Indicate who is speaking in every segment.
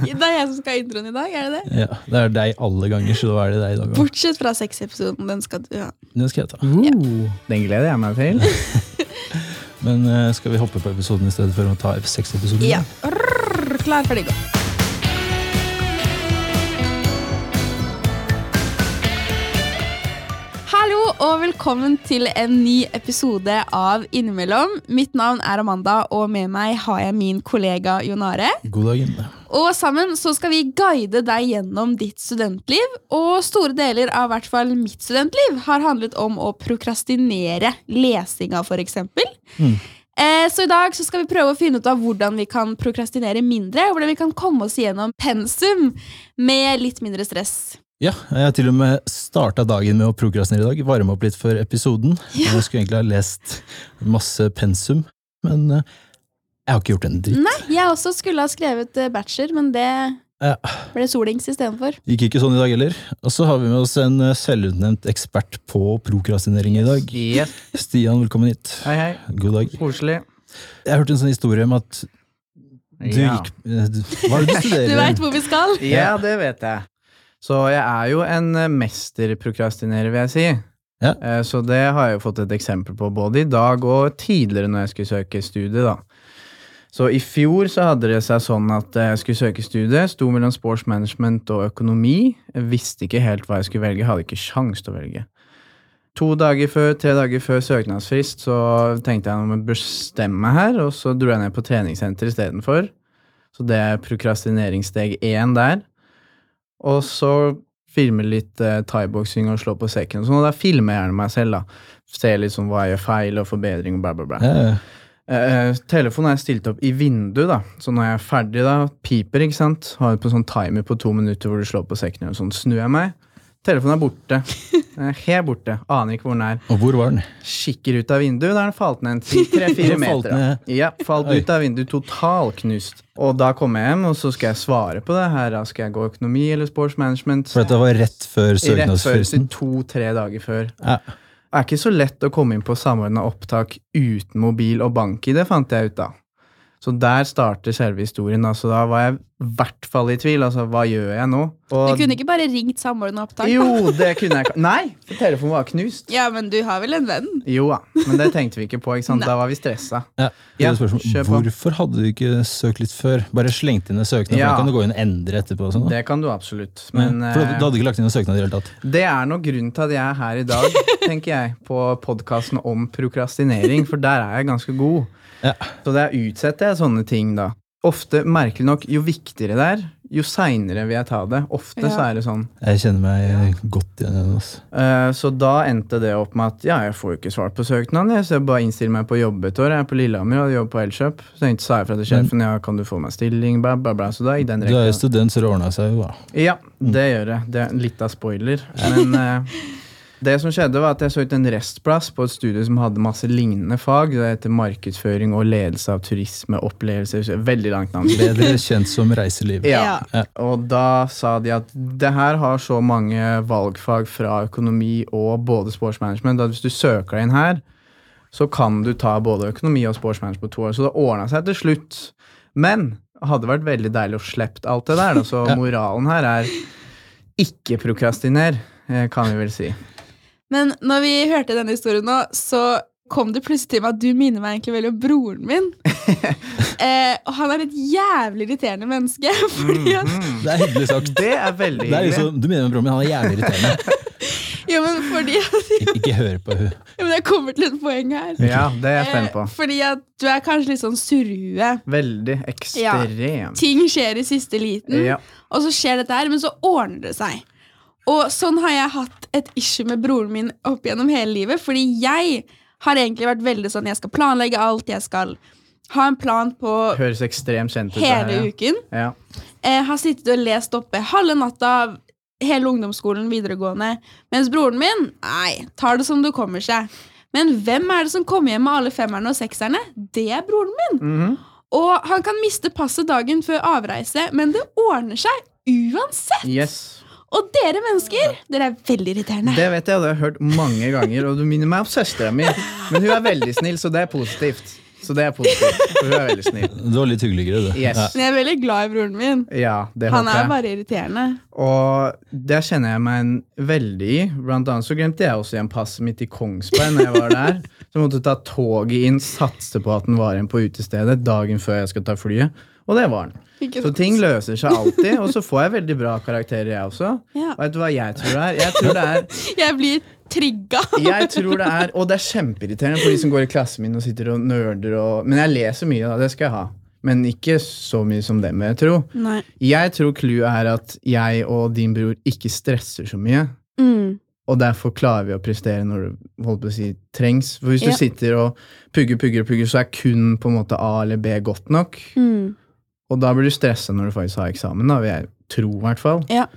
Speaker 1: Det er jeg som skal ha introen i dag, er det det?
Speaker 2: Ja, Det er deg alle ganger, så da er det deg i dag òg.
Speaker 1: Bortsett fra sexepisoden. Den skal du ha.
Speaker 2: Den skal jeg ta.
Speaker 3: Uh, den gleder jeg meg til.
Speaker 2: Men eh, skal vi hoppe på episoden i stedet for å ta F6-episoden?
Speaker 1: Ja. Rrr, Klar, ferdig, gå. Og velkommen til en ny episode av Innimellom. Mitt navn er Amanda, og med meg har jeg min kollega Jonare.
Speaker 2: God dag, dagen.
Speaker 1: Og sammen så skal vi guide deg gjennom ditt studentliv. Og store deler av hvert fall mitt studentliv har handlet om å prokrastinere lesinga, f.eks.
Speaker 2: Mm.
Speaker 1: Eh, så i dag så skal vi prøve å finne ut av hvordan vi kan prokrastinere mindre. og Hvordan vi kan komme oss gjennom pensum med litt mindre stress.
Speaker 2: Ja, jeg har til og med starta dagen med å prokrastinere i dag. Varme opp litt for episoden.
Speaker 1: Ja.
Speaker 2: Jeg skulle egentlig ha lest masse pensum, men eh, jeg har ikke gjort en dritt.
Speaker 1: Nei, Jeg også skulle ha skrevet eh, bachelor, men det
Speaker 2: Ja.
Speaker 1: ble solings istedenfor.
Speaker 2: Gikk ikke sånn i dag heller. Og så har vi med oss en eh, selvutnevnt ekspert på prokrastinering i dag.
Speaker 3: Yes.
Speaker 2: Stian, velkommen hit.
Speaker 3: Hei, hei.
Speaker 2: God dag.
Speaker 3: Koselig.
Speaker 2: Jeg hørte en sånn historie om at du
Speaker 3: Ja.
Speaker 2: gikk du- Hva er det du studerer?
Speaker 1: Du veit hvor vi skal?
Speaker 3: ja, det vet jeg. Så jeg er jo en eh, mesterprokrastinerer, vil jeg si.
Speaker 2: Ja.
Speaker 3: Eh, Så det har jeg jo fått et eksempel på både i dag og tidligere når jeg skulle søke studie, da. Så i fjor så hadde det seg sånn at jeg skulle søke studie, sto mellom sports management og økonomi. Jeg visste ikke helt hva jeg skulle velge, hadde ikke sjans til å velge. To dager før, tre dager før søknadsfrist så tenkte jeg om jeg bestemme meg her, og så dro jeg ned på treningssenter istedenfor. Så det er prokrastineringssteg én der. Og så filme litt eh, thaiboksing og slå på sekken og sånn, og da filmer jeg gjerne meg selv, da. Ser sånn hva jeg gjør feil, og forbedring og bla, bla, bla.
Speaker 2: Ja, ja.
Speaker 3: Eh, telefonen er stilt opp i vinduet, da. Så når jeg er ferdig, da, piper, ikke sant. Har på sånn timer på to minutter hvor du slår på sekken, og sånn snur jeg meg. Telefonen er borte. Helt borte. Aner ikke hvor den er.
Speaker 2: Og hvor var den?
Speaker 3: Kikker ut av vinduet, der den falt ned tre-fire
Speaker 2: falt
Speaker 3: meter. Ja, falt
Speaker 2: Oi.
Speaker 3: ut av vinduet, totalknust. Og da kommer jeg hjem, og så skal jeg svare på det. her da Skal jeg gå økonomi eller sports management?
Speaker 2: For dette var rett før søknadsfristen.
Speaker 3: to-tre dager før.
Speaker 2: Ja.
Speaker 3: Det er ikke så lett å komme inn på samordna opptak uten mobil og bank-ID, fant jeg ut da. Så der starter selve historien. Altså, da var jeg i hvert fall i tvil. Altså, hva gjør jeg nå?
Speaker 1: Du kunne ikke bare ringt samordna opptak? da?
Speaker 3: jo, det kunne jeg. Nei, for telefonen var knust.
Speaker 1: Ja, men du har vel en venn?
Speaker 3: Jo da, men det tenkte vi ikke på. ikke sant?
Speaker 1: Nei.
Speaker 3: Da var vi stressa.
Speaker 2: Ja,
Speaker 3: Ja,
Speaker 2: det er spørsmål. Hvorfor hadde du ikke søkt litt før? Bare slengt inn en søknad, for
Speaker 3: Ja.
Speaker 2: da kan du gå inn og endre etterpå. Og sånn, da.
Speaker 3: Det kan du absolutt. Men
Speaker 2: Ja, for du,
Speaker 3: hadde
Speaker 2: du ikke lagt inn en søknad i det hele tatt?
Speaker 3: det er nok grunnen til at jeg er her i dag, tenker jeg, på podkasten om prokrastinering, for der er jeg ganske god.
Speaker 2: Ja.
Speaker 3: Så der utsetter jeg sånne ting, da. Ofte, merkelig nok, jo viktigere det er, jo seinere vil jeg ta det. Ofte så er det sånn.
Speaker 2: Jeg kjenner meg godt igjen i den.
Speaker 3: Eh, så da endte det opp med at ja, jeg får jo ikke svar på søknaden, jeg, så jeg bare innstiller meg på jobb et år. Jeg er på Lillehammer og jobber på Elkjøp. Så tenkte sa jeg fra til sjefen ja, kan du få meg stilling, bla, bla, bla. Så da i den
Speaker 2: Du er jo student, så det ordna seg jo. da.
Speaker 3: Ja, det gjør jeg. Det er litt av spoiler. Men eh, det som skjedde, var at jeg så ut en restplass på et studie som hadde masse lignende fag. Det heter markedsføring og ledelse av turisme, opplevelser Veldig langt navn.
Speaker 2: Bedre kjent som reiseliv.
Speaker 3: Ja.
Speaker 2: Ja.
Speaker 3: Og da sa de at det her har så mange valgfag fra økonomi og både sportsmanagement at hvis du søker deg inn her, så kan du ta både økonomi og sportsmanagement på to år. Så det ordna seg til slutt. Men det hadde vært veldig deilig å slippe alt det der. Da. Så
Speaker 2: Ja.
Speaker 3: moralen her er ikke prokrastiner, eh, kan vi vel si.
Speaker 1: Men når vi hørte denne historien nå, så kom det plutselig til meg at du minner meg egentlig veldig om broren min. eh, og han er et jævlig irriterende menneske. Fordi at,
Speaker 3: Mhm.
Speaker 2: Det er hyggelig sagt.
Speaker 3: Det er veldig
Speaker 2: Det er
Speaker 3: hyggelig.
Speaker 2: liksom, du minner meg om broren min, han er jævlig irriterende.
Speaker 1: jo, men fordi at,
Speaker 2: Ik ikke hør på hun.
Speaker 1: jo, men Jeg kommer til et poeng her.
Speaker 3: Ja, det er jeg spent på.
Speaker 1: Eh, fordi at du er kanskje litt sånn surrue.
Speaker 3: Veldig ekstremt.
Speaker 1: Ting skjer i siste liten,
Speaker 3: Ja.
Speaker 1: og så skjer dette her, men så ordner det seg. Og sånn har jeg hatt et issue med broren min opp gjennom hele livet. Fordi jeg har egentlig vært veldig sånn Jeg skal planlegge alt, jeg skal ha en plan på
Speaker 3: Høres ekstremt kjent ut.
Speaker 1: hele
Speaker 3: her,
Speaker 1: uken.
Speaker 3: ja.
Speaker 1: Jeg har sittet og lest oppe halve natta, hele ungdomsskolen, videregående. Mens broren min, nei, tar det som det kommer seg. Men hvem er det som kommer hjem med alle femmerne og sekserne? Det er broren min.
Speaker 3: Mhm.
Speaker 1: Og han kan miste passet dagen før avreise, men det ordner seg uansett.
Speaker 3: Yes.
Speaker 1: Og dere mennesker, dere er veldig irriterende.
Speaker 3: Det vet jeg, og det har jeg hørt mange ganger. Og du minner meg om søstera mi. Men hun er veldig snill, så det er positivt. Så det er positivt. For hun er veldig snill.
Speaker 2: Du var litt hyggeligere, du.
Speaker 3: Yes.
Speaker 2: Ja.
Speaker 1: Men jeg er veldig glad i broren min.
Speaker 3: Ja, det
Speaker 1: Han
Speaker 3: håper
Speaker 1: er
Speaker 3: jeg.
Speaker 1: bare irriterende.
Speaker 3: Og der kjenner jeg meg en veldig i. Blant annet så glemte jeg også igjen passet mitt i Kongsberg når jeg var der. Så jeg måtte ta toget inn, satse på at den var igjen på utestedet dagen før jeg skal ta flyet. Og det var den. Så ting løser seg alltid, og så får jeg veldig bra karakterer, jeg også.
Speaker 1: Ja.
Speaker 3: Vet du hva jeg tror det er? Jeg tror det er
Speaker 1: Jeg blir trigga.
Speaker 3: Jeg tror det er, Og det er kjempeirriterende for de som går i klassen min og sitter og nerder og Men jeg leser mye, da. Det skal jeg ha. Men ikke så mye som dem, jeg tror.
Speaker 1: Nei.
Speaker 3: Jeg tror clouet er at jeg og din bror ikke stresser så mye.
Speaker 1: Mm.
Speaker 3: Og derfor klarer vi å prestere når det holdt på å si, trengs. For hvis du sitter og pugger, pugger, pugger, så er kun på en måte A eller B godt nok.
Speaker 1: Mm.
Speaker 3: Og da blir du stressa når du faktisk har eksamen, da, vil jeg tro. i hvert fall.
Speaker 1: Ja.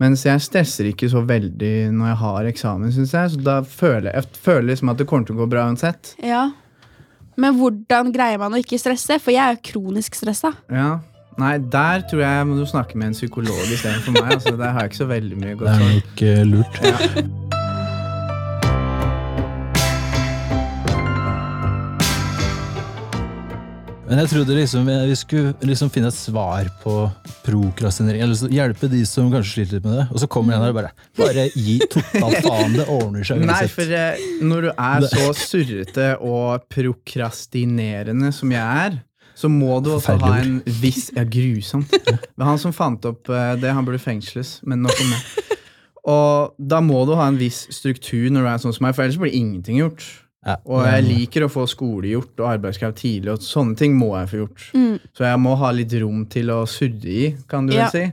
Speaker 3: Mens jeg stresser ikke så veldig når jeg har eksamen, syns jeg. Så da føler jeg, jeg føler liksom at det kommer til å gå bra uansett.
Speaker 1: ja. Men hvordan greier man å ikke stresse? For jeg er jo kronisk stressa.
Speaker 3: Ja. Nei, der tror jeg må du snakke med en psykolog istedenfor meg. Altså, der har jeg ikke så veldig mye
Speaker 2: Det er nok eh, lurt.
Speaker 3: Ja.
Speaker 2: Men jeg trodde liksom vi skulle liksom finne et svar på prokrastinering. Eller hjelpe de som kanskje sliter litt med det. Og så kommer en her og bare Bare gi totalt faen, det ordner seg
Speaker 3: Nei, for eh, når du er så surrete og prokrastinerende som jeg er, så må du også ha en viss Ja, grusomt. Han som fant opp eh, det, han burde fengsles. Men nok om det. Og da må du ha en viss struktur når du er sånn som meg, for ellers blir ingenting gjort.
Speaker 2: Ja,
Speaker 3: Og jeg liker å få skole gjort og arbeidskrav tidlig, og sånne ting må jeg få gjort.
Speaker 1: Mm.
Speaker 3: Så jeg må ha litt rom til å surre i, kan du
Speaker 1: Ja.
Speaker 3: vel si.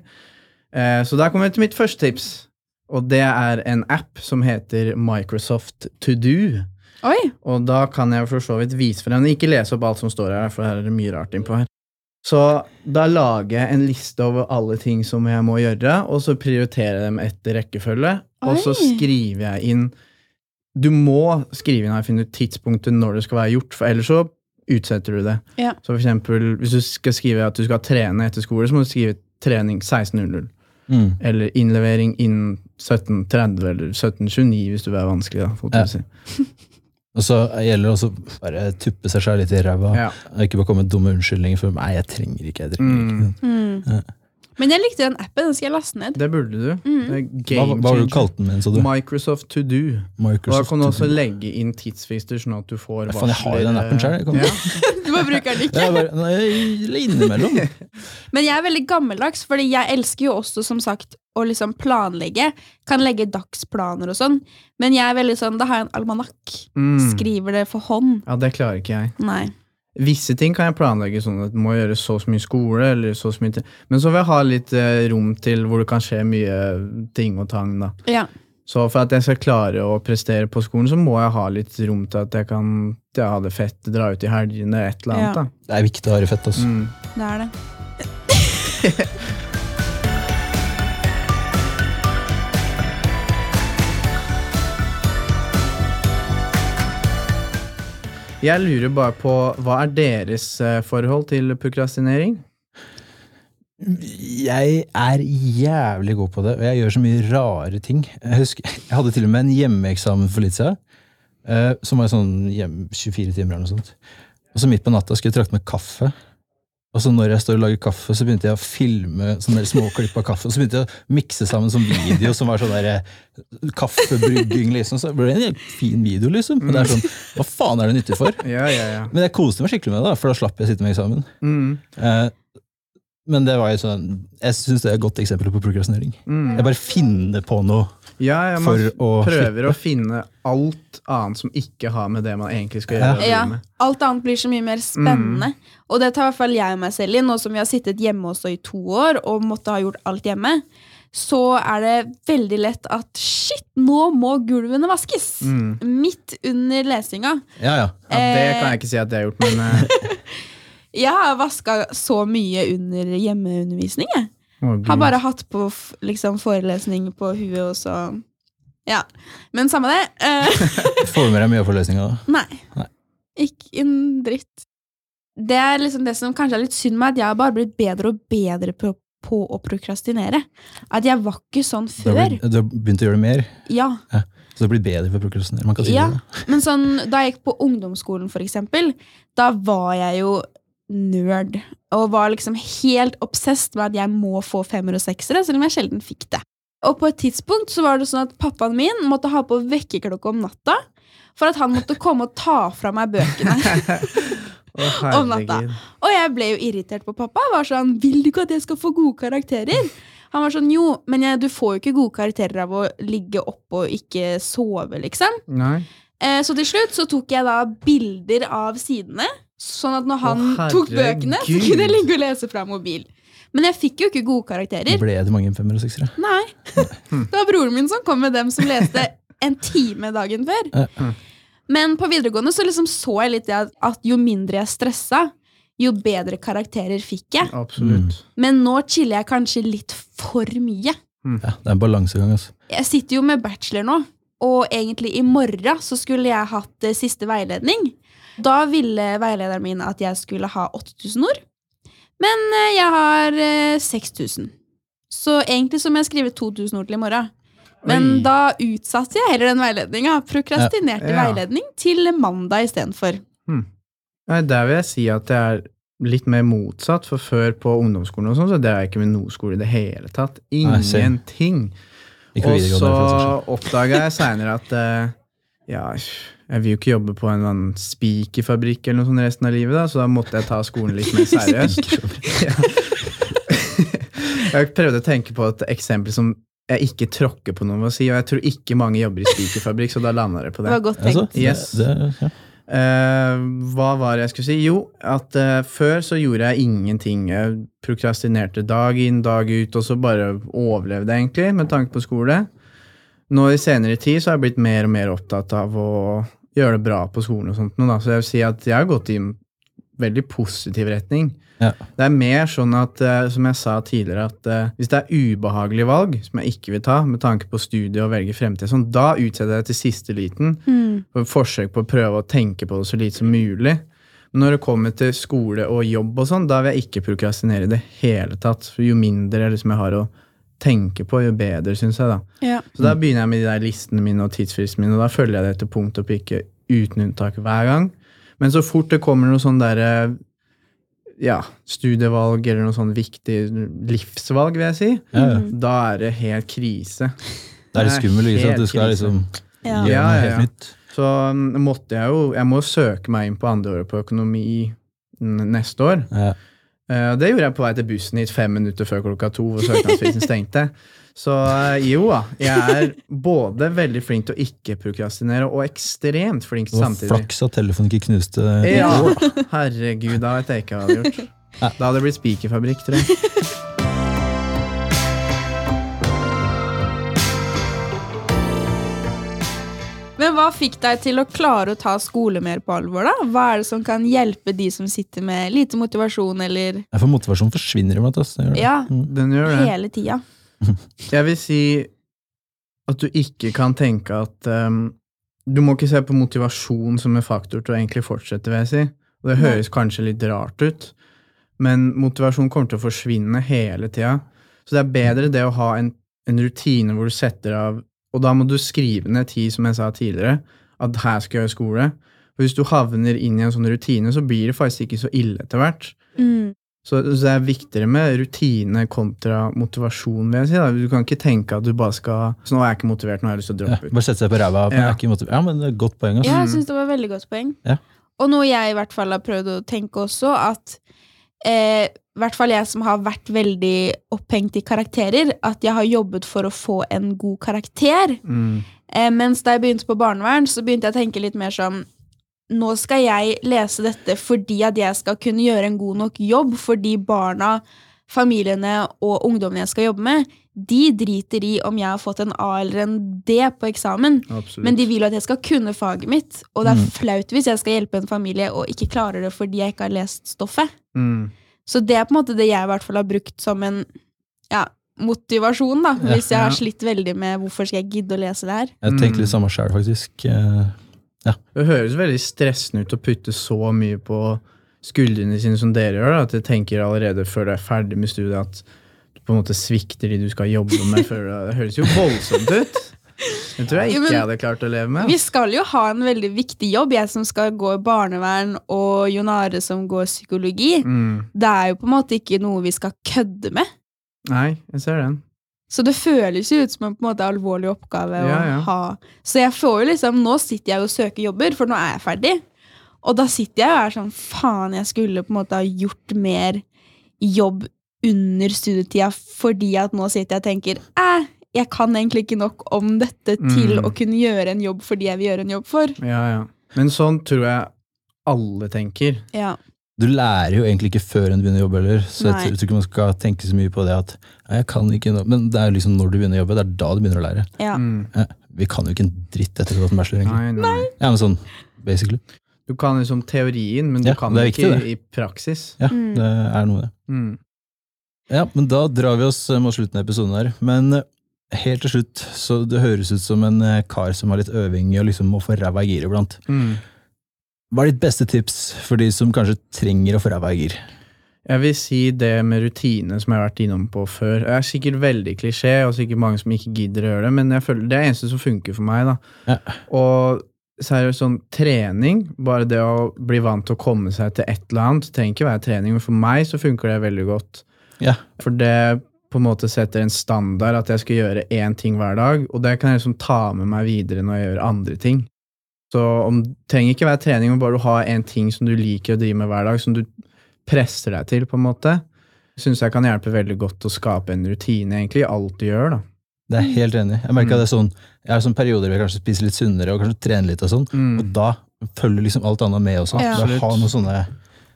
Speaker 3: Eh, så der kommer vi til mitt første tips, og det er en app som heter Microsoft To Do.
Speaker 1: Oi!
Speaker 3: Og da kan jeg for så vidt vise for deg, ikke lese opp alt som står her, for her er det mye rart innpå her. Så da lager jeg en liste over alle ting som jeg må gjøre, og så prioriterer jeg dem etter rekkefølge, og så skriver jeg inn Du må skrive inn her, finne ut tidspunktet når det skal være gjort, for ellers så utsetter du det.
Speaker 1: Ja.
Speaker 3: Så for eksempel, hvis du skal skrive at du skal trene etter skole, så må du skrive trening 16.00.
Speaker 2: Mm.
Speaker 3: Eller innlevering innen 17.30 eller 17.29 hvis du er vanskelig. da,
Speaker 2: Ja.
Speaker 3: si.
Speaker 2: Og så gjelder det også bare tuppe seg selv litt i ræva.
Speaker 3: Ja.
Speaker 2: Ikke bare komme med dumme unnskyldninger for Nei, jeg trenger ikke. jeg trenger
Speaker 3: Mm.
Speaker 2: ikke.
Speaker 1: Mm.
Speaker 2: Ja.
Speaker 1: Men jeg likte den appen. Den skal jeg laste ned.
Speaker 3: Det burde du.
Speaker 1: Mm.
Speaker 2: Hva, hva var du
Speaker 3: changer.
Speaker 2: den du?
Speaker 3: Microsoft To Do. Og da kan du også legge inn tidsfrister, sånn at du får
Speaker 2: Ja, faen, jeg har jo den appen selv,
Speaker 3: Ja.
Speaker 1: Du bare bruker den ikke.
Speaker 2: Bare, nei, innimellom.
Speaker 1: Men jeg er veldig gammeldags, fordi jeg elsker jo også som sagt å liksom planlegge. Kan legge dagsplaner og sånn. Men jeg er veldig sånn, da har jeg en almanakk.
Speaker 3: Mm.
Speaker 1: Skriver det for hånd.
Speaker 3: ja, det klarer ikke jeg.
Speaker 1: Nei.
Speaker 3: Visse ting kan jeg planlegge sånn at du må gjøre så og så mye skole, eller så så mye. Men så vil jeg ha litt eh, rom til hvor det kan skje mye ting og tang, da.
Speaker 1: Ja.
Speaker 3: Så for at jeg skal klare å prestere på skolen, så må jeg ha litt rom til at jeg kan ja, ha det fett, dra ut i helgene, et eller annet.
Speaker 1: Ja.
Speaker 3: da.
Speaker 2: Det er viktig å ha det fett. Altså.
Speaker 3: Mm.
Speaker 1: Det er det.
Speaker 3: Jeg lurer bare på, hva er deres eh, forhold til prokrastinering?
Speaker 2: Jeg er jævlig god på det, og jeg gjør så mye rare ting. Jeg husker, jeg hadde til og med en hjemmeeksamen for litt siden, eh, som var sånn hjem, 24 timer eller noe sånt. Og så midt på natta skulle jeg trakte med kaffe. Og så når jeg står og lager kaffe, så begynte jeg å filme sånne små klipp av kaffe. Og så begynte jeg å mikse sammen sånn video som var sånn der eh, kaffebrygging, liksom. Så ble det en helt fin video, liksom. Men det er sånn, hva faen er det nyttig for?
Speaker 3: Ja, ja, ja.
Speaker 2: Men jeg koste meg skikkelig med det, da, for da slapp jeg å sitte med eksamen.
Speaker 3: Mm.
Speaker 2: Eh, men det var jo sånn, jeg syns det er et godt eksempel på prokrastinering.
Speaker 3: Mm.
Speaker 2: Jeg bare finner på noe
Speaker 3: Ja, ja, man
Speaker 2: å
Speaker 3: prøver
Speaker 2: slippe.
Speaker 3: å finne alt annet som ikke har med det man egentlig skal gjøre.
Speaker 1: Ja. Alt annet blir så mye mer spennende. Og det tar i hvert fall jeg og meg selv i, nå som vi har sittet hjemme også i to år og måtte ha gjort alt hjemme. Så er det veldig lett at shit, nå må gulvene vaskes!
Speaker 3: Mm.
Speaker 1: Midt under lesinga.
Speaker 2: Ja, ja.
Speaker 3: Ja, det kan jeg ikke si at jeg har gjort, men eh,
Speaker 1: Jeg har vaska så mye under hjemmeundervisning. Jeg har bare hatt på liksom, forelesning på huet, og så Ja. Men samme det. Eh,
Speaker 2: Får du med deg mye av forelesninga da?
Speaker 1: Nei.
Speaker 2: Nei.
Speaker 1: Ikke en dritt. Det er liksom det som kanskje er litt synd med at jeg har bare blitt bedre og bedre på, på å prokrastinere. At jeg var ikke sånn
Speaker 2: Du har,
Speaker 1: før.
Speaker 2: blitt, du har begynt å gjøre det mer,
Speaker 1: Ja,
Speaker 2: så det blir bedre for å prokrastinere. Man kan si
Speaker 1: Ja,
Speaker 2: det.
Speaker 1: men sånn, da jeg gikk på ungdomsskolen, for eksempel, da var jeg jo nerd. Og var liksom helt obsessed med at jeg må få femmer og seksere, selv om jeg sjelden fikk det. Og på et tidspunkt så var det sånn at pappaen min måtte ha på vekkerklokke om natta for at han måtte komme og ta fra meg bøkene.
Speaker 3: oh,
Speaker 1: Om natta. Og jeg ble jo irritert på pappa. Var sånn, Vil du ikke at jeg skal få gode karakterer? Han var sånn, jo, men jeg, du får jo ikke gode karakterer av å ligge oppe og ikke sove, liksom.
Speaker 3: Nei.
Speaker 1: Eh, så til slutt så tok jeg da bilder av sidene, sånn at når han
Speaker 3: Å,
Speaker 1: tok bøkene, så kunne jeg ligge og lese fra mobil. Men jeg fikk jo ikke gode karakterer.
Speaker 2: Ble det mange femmer og seksere?
Speaker 1: Nei. Det var broren min som kom med dem som leste en time dagen før. Men på videregående så liksom så jeg litt det at, at jo mindre jeg stressa, jo bedre karakterer fikk jeg.
Speaker 3: Absolutt.
Speaker 1: Men nå chiller jeg kanskje litt for mye.
Speaker 2: Ja, det er en balansegang. altså.
Speaker 1: Jeg sitter jo med bachelor nå, og egentlig i morgen så skulle jeg hatt eh, siste veiledning. Da ville veilederen min at jeg skulle ha 8000 ord, men eh, jeg har eh, 6000. Så egentlig så må jeg skrive 2000 ord til i morgen. Men
Speaker 3: Oi.
Speaker 1: da utsatte jeg heller den veiledninga. Prokrastinerte
Speaker 3: Ja.
Speaker 1: veiledning til mandag istedenfor.
Speaker 3: Nei, Der vil jeg si at det er litt mer motsatt, for før på ungdomsskolen og sånn, så det er ikke med noe skole i det hele tatt. Ingenting.
Speaker 2: Ikke
Speaker 3: Og så oppdaga jeg seinere at uh, ja, jeg vil jo ikke jobbe på en eller annen spikerfabrikk eller noe sånt resten av livet, da, så da måtte jeg ta skolen litt mer seriøst. Ja. jeg prøvde å tenke på et eksempel som jeg ikke tråkker på noe ved å si, og jeg tror ikke mange jobber i spikerfabrikk, så da landa det på
Speaker 1: Det
Speaker 3: det.
Speaker 1: var godt tenkt.
Speaker 3: Yes.
Speaker 2: det, det, ja.
Speaker 3: Eh, hva var det jeg skulle si? Jo, at uh, før så gjorde jeg ingenting. Jeg prokrastinerte dag inn, dag ut, og så bare overlevde jeg egentlig, med tanke på skole. Nå i senere tid så har jeg blitt mer og mer opptatt av å gjøre det bra på skolen og sånt. nå Da. Så jeg vil si at jeg har gått i en veldig positiv retning.
Speaker 2: Ja.
Speaker 3: Det er mer sånn at, eh, som jeg sa tidligere, at eh, hvis det er ubehagelige valg som jeg ikke vil ta, med tanke på studiet og velge fremtid, sånn, da utsetter jeg det til siste liten
Speaker 1: Mm.
Speaker 3: for forsøk på å prøve å tenke på det så lite som mulig. Men når det kommer til skole og jobb og sånn, da vil jeg ikke prokrastinere i det hele tatt. For jo mindre liksom, jeg har å tenke på, jo bedre, syns jeg. da.
Speaker 1: Ja.
Speaker 3: Så da begynner jeg med de der listene mine og tidsfristene mine, og da følger jeg det etter punkt og prikke uten unntak hver gang. Men så fort det kommer noe sånn derre ja, studievalg eller noe sånn viktig livsvalg, vil jeg si,
Speaker 2: Ja, ja.
Speaker 3: da er det helt krise.
Speaker 2: Det er det skummelt. Ikke sant? Du skal liksom
Speaker 1: Ja.
Speaker 2: gjøre
Speaker 3: Ja,
Speaker 2: noe
Speaker 3: ja,
Speaker 2: helt
Speaker 3: ja.
Speaker 2: nytt.
Speaker 3: Så mm, måtte jeg jo Jeg må søke meg inn på andreåret på økonomi neste år.
Speaker 2: Ja.
Speaker 3: Eh, det gjorde jeg på vei til bussen hit fem minutter før klokka to, hvor søknadsfristen stengte. Så eh, jo da, jeg er både veldig flink til å ikke prokrastinere, og ekstremt flink
Speaker 2: Det
Speaker 3: samtidig.
Speaker 2: flaks at telefonen ikke knuste
Speaker 3: Ja, herregud, da vet jeg ikke hva jeg hadde gjort. Da hadde det blitt spikerfabrikk, tror jeg.
Speaker 1: Men hva fikk deg til å klare å ta skole mer på alvor, da? Hva er det som kan hjelpe de som sitter med lite motivasjon, eller
Speaker 2: Ja, For motivasjon forsvinner gjør det.
Speaker 1: Ja,
Speaker 3: Den gjør det.
Speaker 1: hele tida?
Speaker 3: Jeg vil si at du ikke kan tenke at um, Du må ikke se på motivasjon som en faktor til å egentlig fortsette, vil jeg si. Og det høres kanskje litt rart ut, men motivasjon kommer til å forsvinne hele tida. Så det er bedre det å ha en, en rutine hvor du setter av Og da må du skrive ned tid, som jeg sa tidligere, at her skal jeg gjøre skole. For hvis du havner inn i en sånn rutine, så blir det faktisk ikke så ille etter hvert.
Speaker 1: Mm.
Speaker 3: Så, så det er viktigere med rutine kontra motivasjon, vil jeg si. Da. Du kan ikke tenke at du bare skal Så nå er jeg ikke motivert, nå har jeg lyst til å
Speaker 2: Ja,
Speaker 3: droppe ut.
Speaker 2: bare sette seg på ræva.
Speaker 3: Ja.
Speaker 2: jeg er ikke motivert. Ja, men det er godt poeng. Også.
Speaker 1: Ja, jeg syns det var veldig godt poeng.
Speaker 2: Ja.
Speaker 1: Og noe jeg i hvert fall har prøvd å tenke også, at eh, hvert fall jeg som har vært veldig opphengt i karakterer, at jeg har jobbet for å få en god karakter.
Speaker 3: Mm.
Speaker 1: Eh, mens da jeg begynte på barnevern, så begynte jeg å tenke litt mer sånn Nå skal jeg lese dette fordi at jeg skal kunne gjøre en god nok jobb for de barna, familiene og ungdommene jeg skal jobbe med. De driter i om jeg har fått en A eller en D på eksamen.
Speaker 3: Absolutt.
Speaker 1: Men de vil at jeg skal kunne faget mitt, og det er
Speaker 2: Mm.
Speaker 1: flaut hvis jeg skal hjelpe en familie og ikke klarer det fordi jeg ikke har lest stoffet.
Speaker 3: mm.
Speaker 1: Så det er på en måte det jeg i hvert fall har brukt som en ja, motivasjon, da.
Speaker 2: Ja.
Speaker 1: Hvis jeg har slitt veldig med hvorfor skal jeg gidde å lese det her.
Speaker 2: Jeg tenkte
Speaker 3: Mm.
Speaker 2: litt samme sjøl, faktisk. Ja.
Speaker 3: Det høres veldig stressende ut å putte så mye på skuldrene sine som dere gjør. Da. At jeg tenker allerede før du er ferdig med studiet at du på en måte svikter de du skal jobbe med. Før, det høres jo voldsomt ut. Det tror jeg ikke
Speaker 1: men-
Speaker 3: jeg hadde klart å leve med.
Speaker 1: Vi skal jo ha en veldig viktig jobb, jeg som skal gå barnevern, og Jon Are som går psykologi.
Speaker 3: Mm.
Speaker 1: Det er jo på en måte ikke noe vi skal kødde med.
Speaker 3: Nei, jeg ser den.
Speaker 1: Så det føles jo ut som en på en måte alvorlig oppgave
Speaker 3: Ja,
Speaker 1: å ha. Så jeg får jo liksom, nå sitter jeg og søker jobber, for nå er jeg ferdig. Og da sitter jeg og er sånn, faen, jeg skulle på en måte ha gjort mer jobb under studietida, fordi at nå sitter jeg og tenker, eh, jeg kan egentlig ikke nok om dette til
Speaker 3: Mm.
Speaker 1: å kunne gjøre en jobb for de jeg vil gjøre en jobb for.
Speaker 3: Ja, ja. Men sånn tror jeg alle tenker.
Speaker 1: Ja.
Speaker 2: Du lærer jo egentlig ikke før en begynner å jobbe heller, så jeg
Speaker 1: Nei.
Speaker 2: tror jeg tror ikke man skal tenke så mye på det at «Nei, jeg kan ikke nå. Men det er liksom når du begynner å jobbe, det er da du begynner å lære.
Speaker 1: ja.
Speaker 3: Mm.
Speaker 2: Ja, vi kan jo ikke en dritt etter å ha tatt en bachelor, egentlig.
Speaker 3: Nei, nei.
Speaker 2: Ja, men sånn, basically.
Speaker 3: Du kan liksom teorien, men du
Speaker 2: Ja,
Speaker 3: kan
Speaker 2: det
Speaker 3: ikke
Speaker 2: viktig,
Speaker 3: i praksis.
Speaker 2: Ja,
Speaker 1: Mm.
Speaker 2: det er noe det.
Speaker 3: Mm.
Speaker 2: Ja, men da drar vi oss mot slutten av episoden her. Men helt til slutt, så det høres ut som en eh, kar som har litt øving i å liksom må få ræva i gir iblant.
Speaker 3: Mm.
Speaker 2: Hva er ditt beste tips for de som kanskje trenger å få ræva i gir?
Speaker 3: Jeg vil si det med rutine som jeg har vært innom på før. Det er sikkert veldig klisjé, og sikkert mange som ikke gidder å gjøre det, men jeg føler det er det eneste som funker for meg. da.
Speaker 2: Ja.
Speaker 3: Og seriøst sånn trening, bare det å bli vant til å komme seg til et eller annet, trenger ikke være trening, men for meg så funker det veldig godt.
Speaker 2: Ja,
Speaker 3: For det på en måte setter en standard at jeg skal gjøre én ting hver dag, og det kan jeg liksom ta med meg videre når jeg gjør andre ting. Så om, det trenger ikke være trening, men bare å ha en ting som du liker å drive med hver dag, som du presser deg til, på en måte, syns jeg kan hjelpe veldig godt å skape en rutine egentlig i alt du gjør. da.
Speaker 2: det er helt enig. Jeg merker
Speaker 3: Mm.
Speaker 2: at det er sånn, jeg har sånn perioder hvor jeg kanskje spiser litt sunnere og kanskje trener litt og sånn,
Speaker 3: Mm.
Speaker 2: og da følger liksom alt annet med også.
Speaker 1: Ja.
Speaker 2: har noen sånne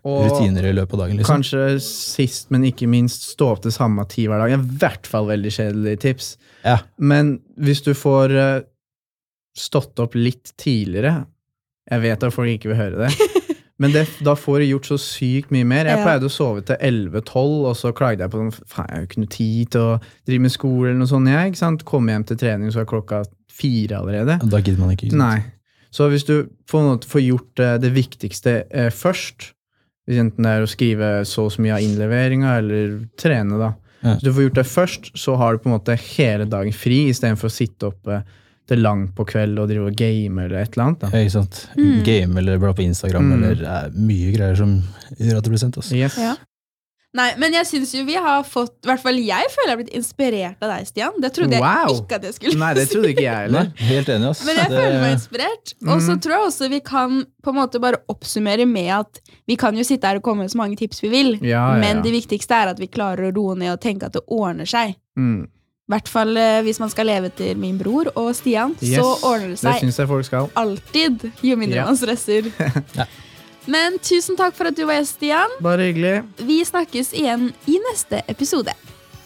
Speaker 3: Og
Speaker 2: rutiner i løpet av dagen. liksom.
Speaker 3: kanskje sist, men ikke minst, stå opp til samme tid hver dag. I hvert fall veldig kjedelige tips.
Speaker 2: Ja,
Speaker 3: Men hvis du får eh, stått opp litt tidligere Jeg vet at folk ikke vil høre det, men det, da får du gjort så sykt mye mer. Jeg
Speaker 1: Ja.
Speaker 3: pleide å sove til 11-12, og så klagde jeg på sånn, faen, jeg har jo ikke noe tid til å drive med skole eller noe sånt. Jeg, ikke sant? Komme hjem til trening, så er klokka fire allerede.
Speaker 2: Da gidder man ikke. ikke sant?
Speaker 3: Nei. Så hvis du får gjort eh, det viktigste eh, først, hvis enten det er å skrive så og så mye av innleveringa, eller trene, da.
Speaker 2: Ja.
Speaker 3: Så du får gjort det først, så har du på en måte hele dagen fri, istedenfor å sitte oppe til langt på kveld og drive og game eller et eller annet. da.
Speaker 2: Ja, ikke sant?
Speaker 1: Mm.
Speaker 2: Game eller bla på Instagram
Speaker 3: Mm.
Speaker 2: eller er mye greier som gjør at det blir sendt. Altså.
Speaker 3: Yes.
Speaker 1: Ja. Nei, men jeg syns jo vi har fått I hvert fall jeg føler jeg har blitt inspirert av deg, Stian. Det trodde
Speaker 3: Wow.
Speaker 1: jeg ikke at jeg skulle si.
Speaker 3: Nei, det trodde ikke jeg heller.
Speaker 2: helt enig, ass.
Speaker 1: Men jeg
Speaker 2: Det-
Speaker 1: føler meg inspirert. Og så
Speaker 3: Mhm.
Speaker 1: tror jeg også vi kan på en måte bare oppsummere med at vi kan jo sitte her og komme med så mange tips vi vil,
Speaker 3: Ja, ja,
Speaker 1: men det viktigste er at vi klarer å roe ned og tenke at det ordner seg.
Speaker 3: Mm.
Speaker 1: I hvert fall eh, hvis man skal leve til min bror og Stian,
Speaker 3: Yes.
Speaker 1: så ordner det
Speaker 3: Det
Speaker 1: seg
Speaker 3: det jeg folk skal.
Speaker 1: alltid, jo mindre
Speaker 3: Ja.
Speaker 1: man stresser.
Speaker 2: Ja.
Speaker 1: Men tusen takk for at du var gjest, Stian.
Speaker 3: Bare hyggelig.
Speaker 1: Vi snakkes igjen i neste episode.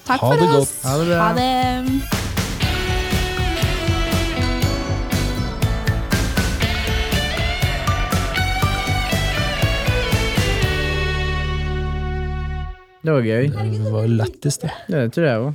Speaker 1: Takk
Speaker 2: Ha
Speaker 1: for oss.
Speaker 2: godt.
Speaker 3: Ha det bra.
Speaker 1: Ha det.
Speaker 3: Det var gøy.
Speaker 2: Det var lettest, det.
Speaker 3: Det tror jeg òg.